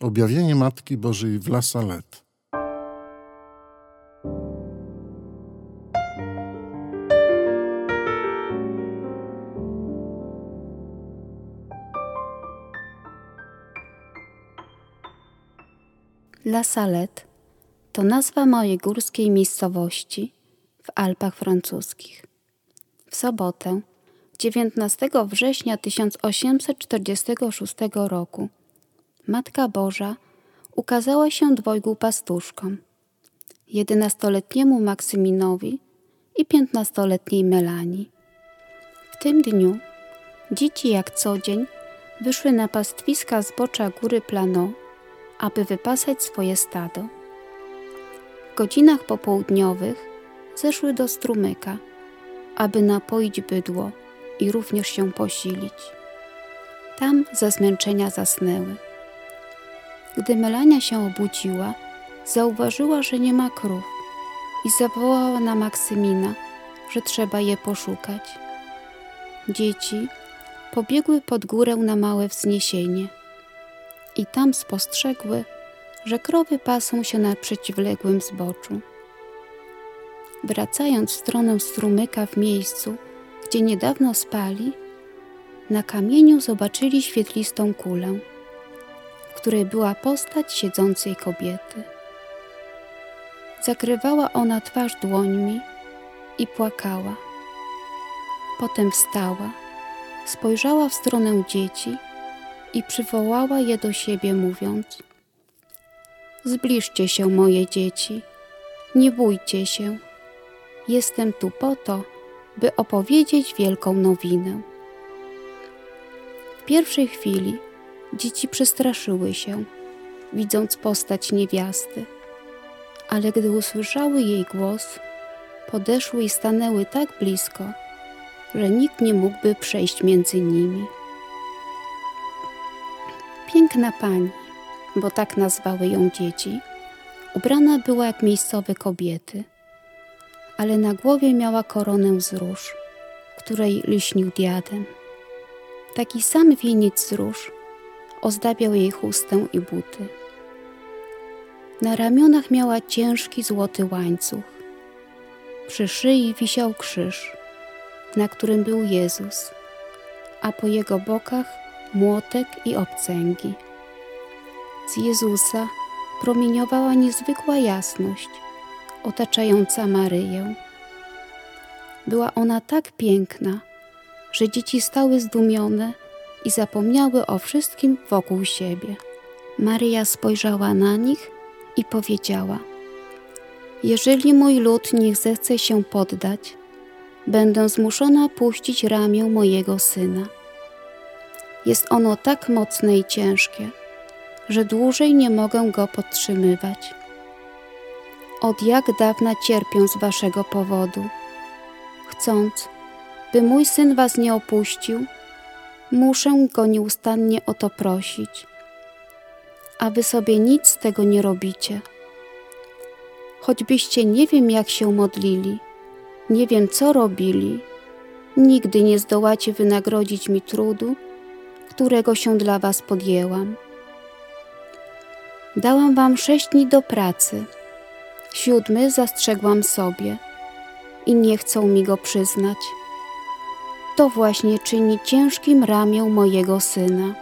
Objawienie Matki Bożej w La. La Salette to nazwa mojej górskiej miejscowości w Alpach francuskich. W sobotę, 19 września 1846 roku, Matka Boża ukazała się dwojgu pastuszkom, jedenastoletniemu Maksyminowi i piętnastoletniej Melanii. W tym dniu dzieci jak co dzień wyszły na pastwiska zbocza góry Plano, aby wypasać swoje stado. W godzinach popołudniowych zeszły do strumyka, aby napoić bydło i również się posilić. Tam ze zmęczenia zasnęły. Gdy Melania się obudziła, zauważyła, że nie ma krów i zawołała na Maksymina, że trzeba je poszukać. Dzieci pobiegły pod górę na małe wzniesienie i tam spostrzegły, że krowy pasą się na przeciwległym zboczu. Wracając w stronę strumyka w miejscu, gdzie niedawno spali, na kamieniu zobaczyli świetlistą kulę, której była postać siedzącej kobiety. Zakrywała ona twarz dłońmi i płakała. Potem wstała, spojrzała w stronę dzieci i przywołała je do siebie, mówiąc: Zbliżcie się, moje dzieci, nie bójcie się. Jestem tu po to, by opowiedzieć wielką nowinę. W pierwszej chwili dzieci przestraszyły się, widząc postać niewiasty, ale gdy usłyszały jej głos, podeszły i stanęły tak blisko, że nikt nie mógłby przejść między nimi. Piękna pani, bo tak nazwały ją dzieci, ubrana była jak miejscowe kobiety, ale na głowie miała koronę z róż, której liśnił diadem. Taki sam wieniec z róż ozdabiał jej chustę i buty. Na ramionach miała ciężki złoty łańcuch. Przy szyi wisiał krzyż, na którym był Jezus, a po jego bokach młotek i obcęgi. Z Jezusa promieniowała niezwykła jasność, otaczająca Maryję. Była ona tak piękna, że dzieci stały zdumione i zapomniały o wszystkim wokół siebie. Maryja spojrzała na nich i powiedziała: Jeżeli mój lud nie zechce się poddać, będę zmuszona puścić ramię mojego syna. Jest ono tak mocne i ciężkie, że dłużej nie mogę go podtrzymywać. Od jak dawna cierpię z waszego powodu. Chcąc, by mój syn was nie opuścił, muszę go nieustannie o to prosić. A wy sobie nic z tego nie robicie. Choćbyście nie wiem, jak się modlili, nie wiem, co robili, nigdy nie zdołacie wynagrodzić mi trudu, którego się dla was podjęłam. Dałam wam sześć dni do pracy, siódmy zastrzegłam sobie i nie chcą mi go przyznać. To właśnie czyni ciężkim ramię mojego syna.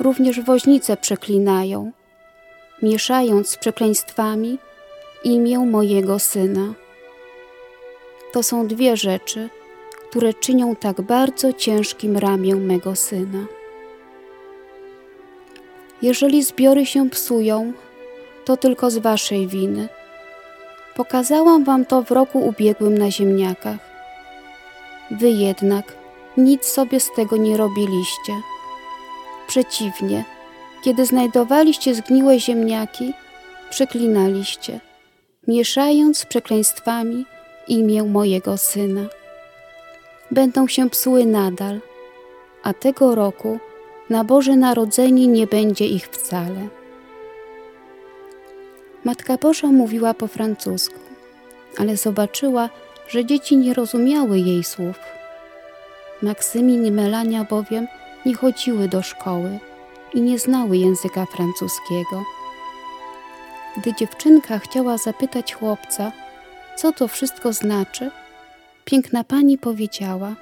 Również woźnice przeklinają, mieszając z przekleństwami imię mojego syna. To są dwie rzeczy, które czynią tak bardzo ciężkim ramię mego syna. Jeżeli zbiory się psują, to tylko z waszej winy. Pokazałam wam to w roku ubiegłym na ziemniakach. Wy jednak nic sobie z tego nie robiliście. Przeciwnie, kiedy znajdowaliście zgniłe ziemniaki, przeklinaliście, mieszając z przekleństwami imię mojego syna. Będą się psuły nadal, a tego roku na Boże Narodzenie nie będzie ich wcale. Matka Boża mówiła po francusku, ale zobaczyła, że dzieci nie rozumiały jej słów. Maksymin i Melania bowiem nie chodziły do szkoły i nie znały języka francuskiego. Gdy dziewczynka chciała zapytać chłopca, co to wszystko znaczy, piękna pani powiedziała: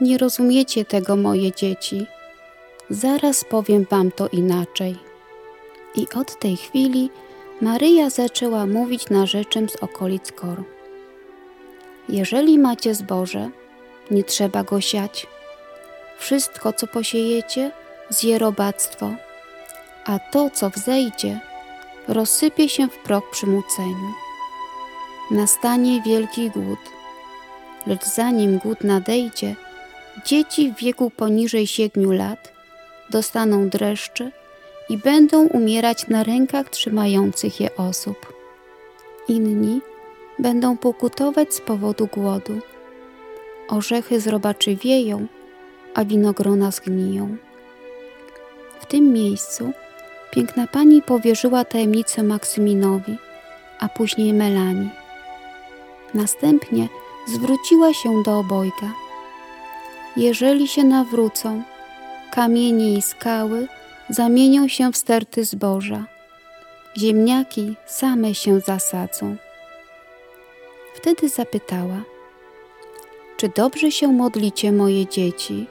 Nie rozumiecie tego, moje dzieci. Zaraz powiem wam to inaczej. I od tej chwili Maryja zaczęła mówić narzeczem z okolic Kor. Jeżeli macie zboże, nie trzeba go siać. Wszystko, co posiejecie, zje robactwo, a to, co wzejdzie, rozsypie się w proch przy muceniu. Nastanie wielki głód, lecz zanim głód nadejdzie, dzieci w wieku poniżej siedmiu lat dostaną dreszcze i będą umierać na rękach trzymających je osób. Inni będą pokutować z powodu głodu. Orzechy z robaczy wieją, a winogrona zgniją. W tym miejscu piękna pani powierzyła tajemnicę Maksyminowi, a później Melanii. Następnie zwróciła się do obojga. Jeżeli się nawrócą, kamienie i skały zamienią się w sterty zboża. Ziemniaki same się zasadzą. Wtedy zapytała: Czy dobrze się modlicie, moje dzieci?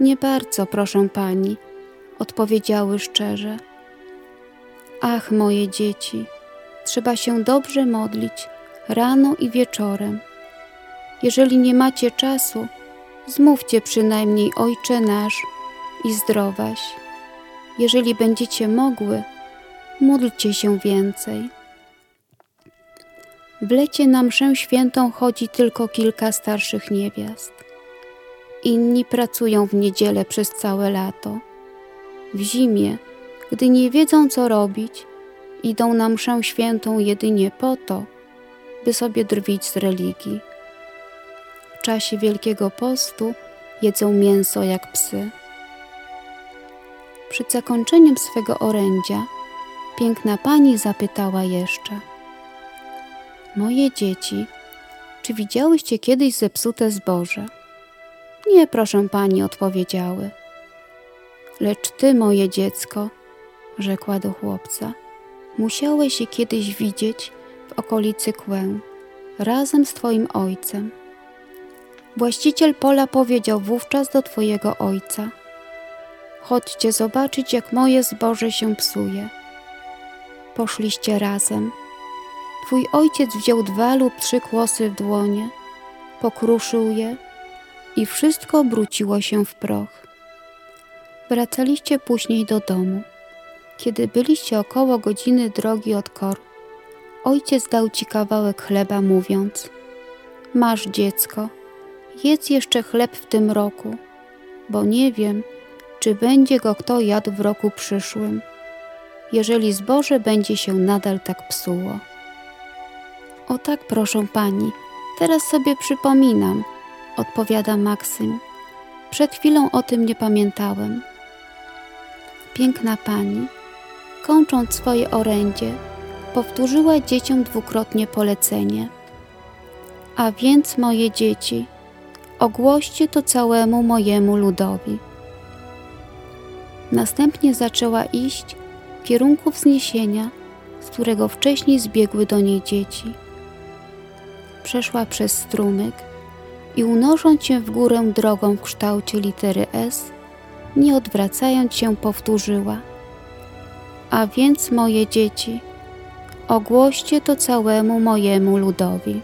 Nie bardzo, proszę pani, odpowiedziały szczerze. Ach, moje dzieci, trzeba się dobrze modlić rano i wieczorem. Jeżeli nie macie czasu, zmówcie przynajmniej Ojcze nasz i zdrowaś. Jeżeli będziecie mogły, módlcie się więcej. W lecie na mszę świętą chodzi tylko kilka starszych niewiast. Inni pracują w niedzielę przez całe lato. W zimie, gdy nie wiedzą co robić, idą na mszę świętą jedynie po to, by sobie drwić z religii. W czasie Wielkiego Postu jedzą mięso jak psy. Przed zakończeniem swego orędzia piękna pani zapytała jeszcze: Moje dzieci, czy widziałyście kiedyś zepsute zboże? Nie, proszę pani, odpowiedziały. Lecz ty, moje dziecko, rzekła do chłopca, musiałeś je kiedyś widzieć w okolicy kłę, razem z twoim ojcem. Właściciel pola powiedział wówczas do twojego ojca: Chodźcie zobaczyć, jak moje zboże się psuje. Poszliście razem. Twój ojciec wziął dwa lub trzy kłosy w dłonie, pokruszył je i wszystko obróciło się w proch. Wracaliście później do domu. Kiedy byliście około godziny drogi od Kor, ojciec dał ci kawałek chleba, mówiąc: Masz dziecko, jedz jeszcze chleb w tym roku, bo nie wiem, czy będzie go kto jadł w roku przyszłym, jeżeli zboże będzie się nadal tak psuło. O tak, proszę pani, teraz sobie przypominam, odpowiada Maksym. Przed chwilą o tym nie pamiętałem. Piękna pani, kończąc swoje orędzie, powtórzyła dzieciom dwukrotnie polecenie. A więc, moje dzieci, ogłoście to całemu mojemu ludowi. Następnie zaczęła iść w kierunku wzniesienia, z którego wcześniej zbiegły do niej dzieci. Przeszła przez strumyk i unosząc się w górę drogą w kształcie litery S, nie odwracając się powtórzyła. A więc moje dzieci, ogłoście to całemu mojemu ludowi.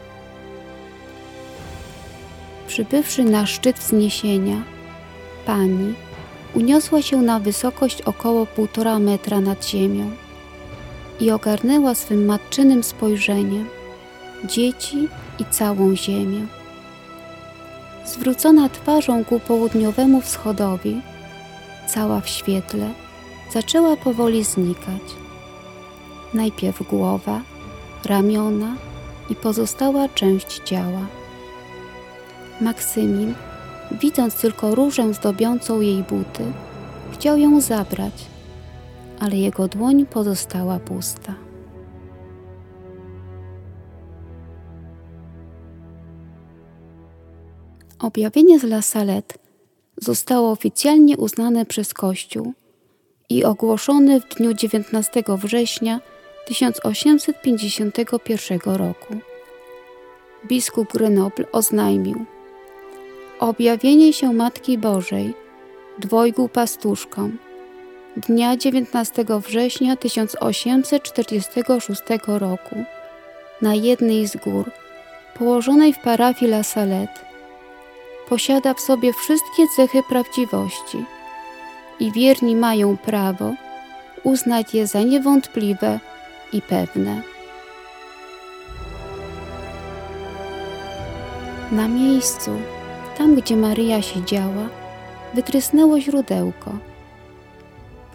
Przybywszy na szczyt wzniesienia, pani uniosła się na wysokość około półtora metra nad ziemią i ogarnęła swym matczynym spojrzeniem dzieci i całą ziemię. Zwrócona twarzą ku południowemu wschodowi, cała w świetle, zaczęła powoli znikać. Najpierw głowa, ramiona i pozostała część ciała. Maksymin widząc tylko różę zdobiącą jej buty, chciał ją zabrać, ale jego dłoń pozostała pusta. Objawienie z La Salette zostało oficjalnie uznane przez Kościół i ogłoszony w dniu 19 września 1851 roku. Biskup Grenoble oznajmił Objawienie się Matki Bożej dwojgu pastuszkom dnia 19 września 1846 roku na jednej z gór położonej w parafii La Salette posiada w sobie wszystkie cechy prawdziwości i wierni mają prawo uznać je za niewątpliwe i pewne. Na miejscu, tam gdzie Maryja siedziała, wytrysnęło źródełko.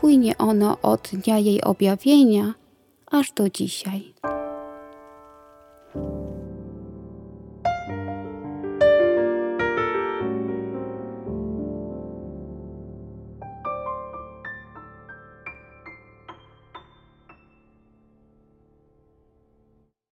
Płynie ono od dnia jej objawienia aż do dzisiaj.